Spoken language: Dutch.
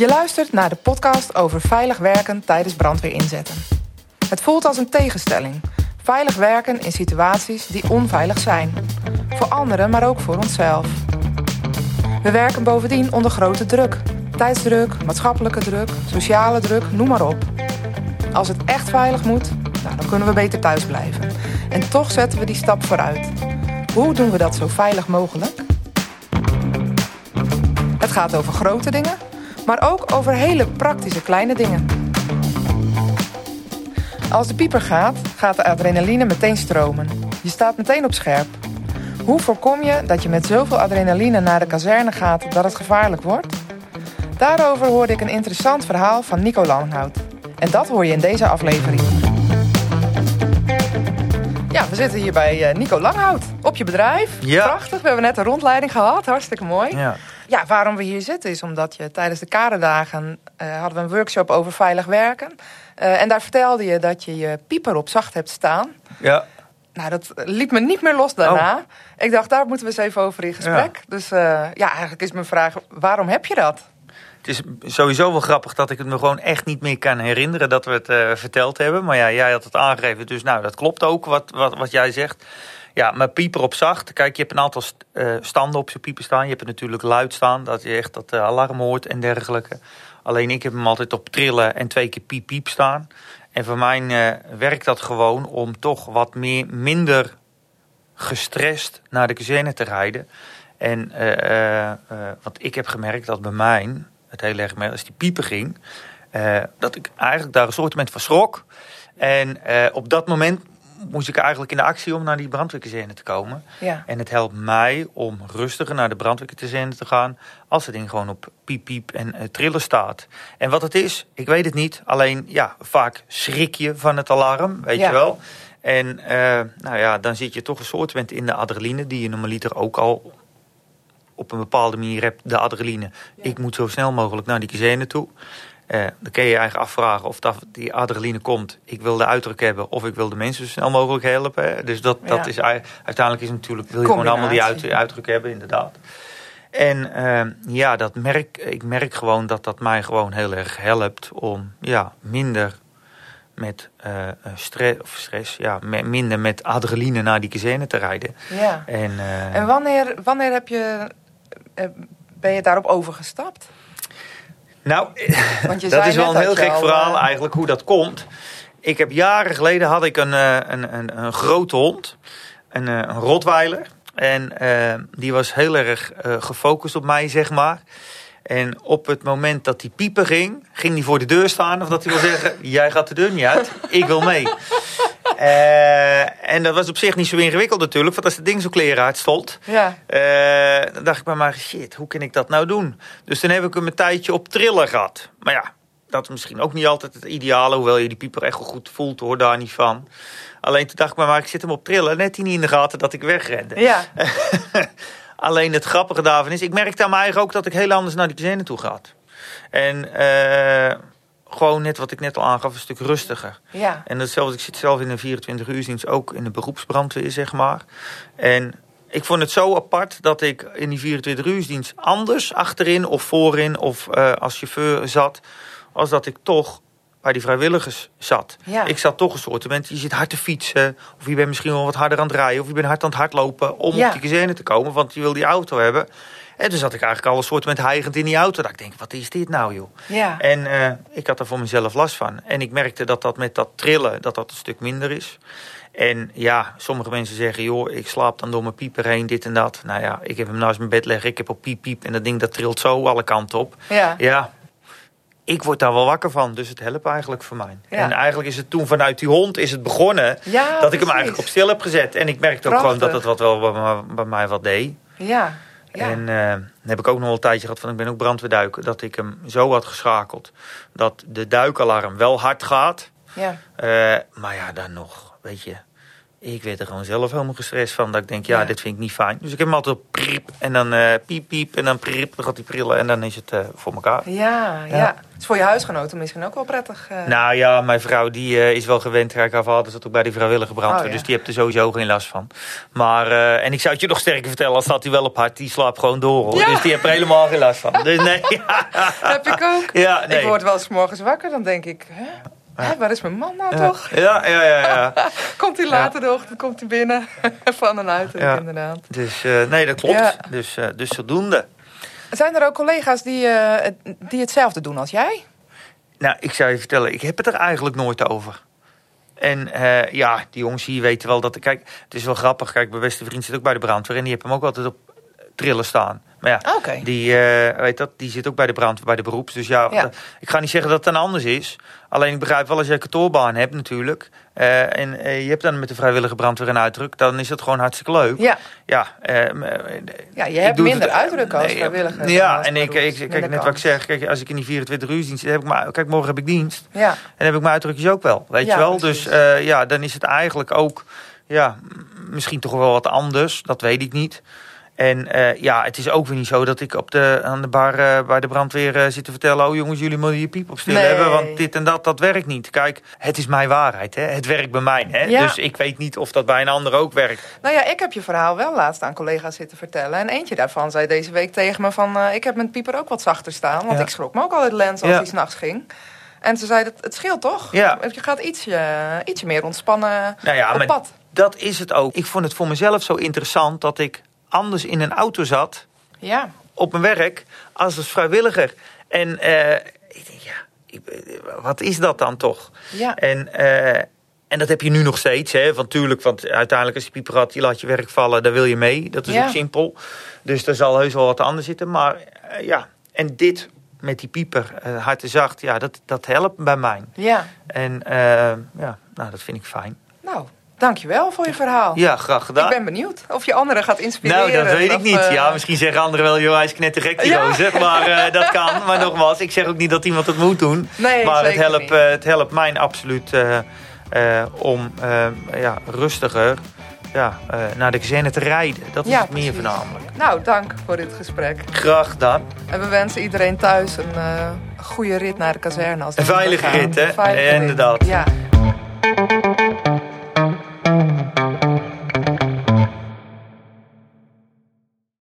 Je luistert naar de podcast over veilig werken tijdens brandweerinzetten. Het voelt als een tegenstelling. Veilig werken in situaties die onveilig zijn. Voor anderen, maar ook voor onszelf. We werken bovendien onder grote druk. Tijdsdruk, maatschappelijke druk, sociale druk, noem maar op. Als het echt veilig moet, nou, dan kunnen we beter thuis blijven. En toch zetten we die stap vooruit. Hoe doen we dat zo veilig mogelijk? Het gaat over grote dingen, maar ook over hele praktische kleine dingen. Als de pieper gaat, gaat de adrenaline meteen stromen. Je staat meteen op scherp. Hoe voorkom je dat je met zoveel adrenaline naar de kazerne gaat dat het gevaarlijk wordt? Daarover hoorde ik een interessant verhaal van Nico Langhout. En dat hoor je in deze aflevering. Ja, we zitten hier bij eh, Nico Langhout op je bedrijf. Ja. Prachtig, we hebben net een rondleiding gehad, hartstikke mooi. Ja. Ja, waarom we hier zitten is omdat je tijdens de kaderdagen eh, hadden we een workshop over veilig werken. Eh, en daar vertelde je dat je je pieper op zacht hebt staan. Ja. Nou, dat liet me niet meer los daarna. Ik dacht, daar moeten we eens even over in gesprek. Dus ja, eigenlijk is mijn vraag, waarom heb je dat? Het is sowieso wel grappig dat ik het me gewoon echt niet meer kan herinneren dat we het eh, verteld hebben. Maar ja, jij had het aangegeven, dus nou, dat klopt ook wat, wat, wat jij zegt. Ja, maar pieper op zacht. Kijk, je hebt een aantal eh, standen op zijn pieper staan. Je hebt het natuurlijk luid staan, dat je echt dat eh, alarm hoort en dergelijke. Alleen ik heb hem altijd op trillen en twee keer piep piep staan. En voor mij werkt dat gewoon om toch wat meer, minder gestrest naar de kazerne te rijden. En want ik heb gemerkt dat bij mij het heel erg merk, als die piepen ging, eh, dat ik eigenlijk daar een soort moment van schrok. En eh, op dat moment moest ik eigenlijk in de actie om naar die brandweerkazerne te komen. Ja. En het helpt mij om rustiger naar de brandweerkazerne te gaan als het ding gewoon op piep piep en eh, trillen staat. En wat het is, ik weet het niet. Alleen ja, vaak schrik je van het alarm, weet Ja. je wel. En nou ja, dan zit je toch een soort moment in de adrenaline die je normaliter ook al op een bepaalde manier hebt, de adrenaline. Ik moet zo snel mogelijk naar die kazerne toe. Eh, dan kun je je eigen afvragen of dat die adrenaline komt. Ik wil de uitdruk hebben of ik wil de mensen zo snel mogelijk helpen. hè. Dus dat, dat Ja. is ei- uiteindelijk is natuurlijk wil je gewoon allemaal die uit, uitdruk hebben, inderdaad. En eh, ja, dat merk, ik merk gewoon dat dat mij gewoon heel erg helpt om ja, minder met eh, stress, of stress, ja, minder met adrenaline naar die kazerne te rijden. Ja. En, eh, En wanneer, wanneer heb je, eh, ben je daarop overgestapt? Nou, Want je dat is wel een heel gek al, verhaal eh, eigenlijk hoe dat komt. Ik heb jaren geleden had ik een, eh, een, een, een grote hond, een, eh, een Rottweiler. En eh, die was heel erg eh, gefocust op mij, zeg maar. En op het moment dat die piepen ging, ging die voor de deur staan. Of dat hij wil zeggen, jij gaat de deur niet uit, ik wil mee. Eh, en dat was op zich niet zo ingewikkeld natuurlijk. Want als het ding zo kleren uitstond, Ja, eh, dan dacht ik bij mij, shit, hoe kan ik dat nou doen? Dus toen heb ik hem een tijdje op trillen gehad. Maar ja, dat is misschien ook niet altijd het ideale. Hoewel je die pieper echt wel goed voelt, hoor, daar niet van. Alleen toen dacht ik bij mij, ik zit hem op trillen. Net hij niet in de gaten dat ik wegrende. ja, Alleen het grappige daarvan is, ik merkte aan eigen ook dat ik heel anders naar die kazerne toe ga. En eh, gewoon net wat ik net al aangaf, een stuk rustiger. ja. En datzelfde, ik zit zelf in een 24 uursdienst, ook in de beroepsbrandweer, zeg maar. En ik vond het zo apart dat ik in die 24 uursdienst anders achterin of voorin of eh, als chauffeur zat, als dat ik toch bij die vrijwilligers zat. Ja. Ik zat toch een soort je zit hard te fietsen, of je bent misschien wel wat harder aan het rijden, of je bent hard aan het hardlopen om Ja. op die kazerne te komen, want je wil die auto hebben. En toen zat ik eigenlijk al een soort moment hijgend in die auto. Dat ik denk, wat is dit nou joh? ja. En eh, ik had er voor mezelf last van. En ik merkte dat dat met dat trillen, dat dat een stuk minder is. En ja, sommige mensen zeggen, joh, ik slaap dan door mijn pieper heen, dit en dat. Nou ja, ik heb hem naast mijn bed liggen, ik heb op piep piep en dat ding dat trilt zo alle kanten op. ja. Ja, ik word daar wel wakker van, dus het helpt eigenlijk voor mij. Ja. En eigenlijk is het toen vanuit die hond is het begonnen Ja, dat ik hem precies. eigenlijk op stil heb gezet. En ik merkte ook gewoon dat het wat wel bij mij wat deed. Ja, ja. En eh, dan heb ik ook nog wel een tijdje gehad van ik ben ook brandweerduiker. Dat ik hem zo had geschakeld dat de duikalarm wel hard gaat. ja. Eh, maar ja, dan nog, weet je. Ik werd er gewoon zelf helemaal gestrest van. Dat ik denk, ja, dit vind ik niet fijn. Dus ik heb hem altijd op priep en dan uh, piep, piep en dan priep. Dan gaat hij prillen en dan is het uh, voor elkaar. Ja, ja, ja. Het is voor je huisgenoten misschien ook wel prettig. Uh... Nou ja, mijn vrouw die is wel gewend. Haar vader zat ook bij die vrijwillige brandweer. Oh, dus die heeft er sowieso geen last van. Maar, en ik zou het je nog sterker vertellen, als staat hij wel op hart. Die slaapt gewoon door. Hoor. Dus die heeft er helemaal geen last van. Dus nee, Heb ik ook. Ja, nee. Ik word wel eens morgens wakker, dan denk ik... Hè? Hé, waar is mijn man nou toch? Ja, ja, ja. ja. komt hij later de ochtend komt hij binnen van een uitdruk inderdaad. Dus uh, nee, dat klopt. Dus, uh, dus zodoende. Zijn er ook collega's die, uh, die hetzelfde doen als jij? Nou, ik zou je vertellen, ik heb het er eigenlijk nooit over. En ja, die jongens hier weten wel dat... Kijk, het is wel grappig. Kijk, mijn beste vriend zit ook bij de brandweer... en die heeft hem ook altijd op trillen staan. Maar ja, die, uh, weet dat, die zit ook bij de brand, bij de beroeps. Dus ja, ik ga niet zeggen dat het dan anders is. Alleen ik begrijp wel als je een kantoorbaan hebt natuurlijk. Uh, en uh, je hebt dan met de vrijwillige brandweer een uitdruk. Dan is dat gewoon hartstikke leuk. Ja, ja, ja je hebt minder het, uitdruk als vrijwilliger. Ja, en ik, ik, kijk net wat ik zeg. Kijk, als ik in die 24 uur dienst heb ik maar, kijk, morgen heb ik dienst. Ja. En heb ik mijn uitdrukjes ook wel. Weet je wel? Dus ja, dan is het eigenlijk ook ja, misschien toch wel wat anders. Dat weet ik niet. En uh, ja, het is ook weer niet zo dat ik op de, aan de bar uh, bij de brandweer uh, zit te vertellen... oh jongens, jullie moeten je piep op stil hebben, want dit en dat, dat werkt niet. Kijk, het is mijn waarheid, hè? het werkt bij mij. Hè? Ja. Dus ik weet niet of dat bij een ander ook werkt. Nou ja, ik heb je verhaal wel laatst aan collega's zitten vertellen. En eentje daarvan zei deze week tegen me van... ik heb mijn pieper ook wat zachter staan, want ja. ik schrok me ook al het lens als ja. hij s'nachts ging. En ze zei, dat het scheelt toch? Ja. Je gaat ietsje, ietsje meer ontspannen nou ja, op pad. Dat is het ook. Ik vond het voor mezelf zo interessant dat ik anders in een auto zat. Ja. Op mijn werk als als vrijwilliger. En uh, ik denk, ja, ik, wat is dat dan toch? Ja. En, uh, en dat heb je nu nog steeds. Hè? Want tuurlijk, want uiteindelijk als je pieper had, je laat je werk vallen, daar wil je mee. Dat is ook simpel. Dus er zal heus wel wat anders zitten. Maar uh, ja, en dit met die pieper, hard en zacht, ja, dat, dat helpt bij mij. Ja. En ja, nou, dat vind ik fijn. Dankjewel voor je verhaal. Ja, graag gedaan. Ik ben benieuwd of je anderen gaat inspireren. Nou, dat weet ik niet. Uh... Ja, misschien zeggen anderen wel, joh, hij is knettergek die ja. Maar uh, dat kan. Maar nogmaals, ik zeg ook niet dat iemand het moet doen. Nee, maar het helpt, uh, het helpt mij absoluut om ja, rustiger ja, naar de kazerne te rijden. Dat is ja, het meer voornamelijk. Nou, dank voor dit gesprek. Graag gedaan. En we wensen iedereen thuis een goede rit naar de kazerne. Als een veilige rit, hè? Veilige Inderdaad. Rit. Ja.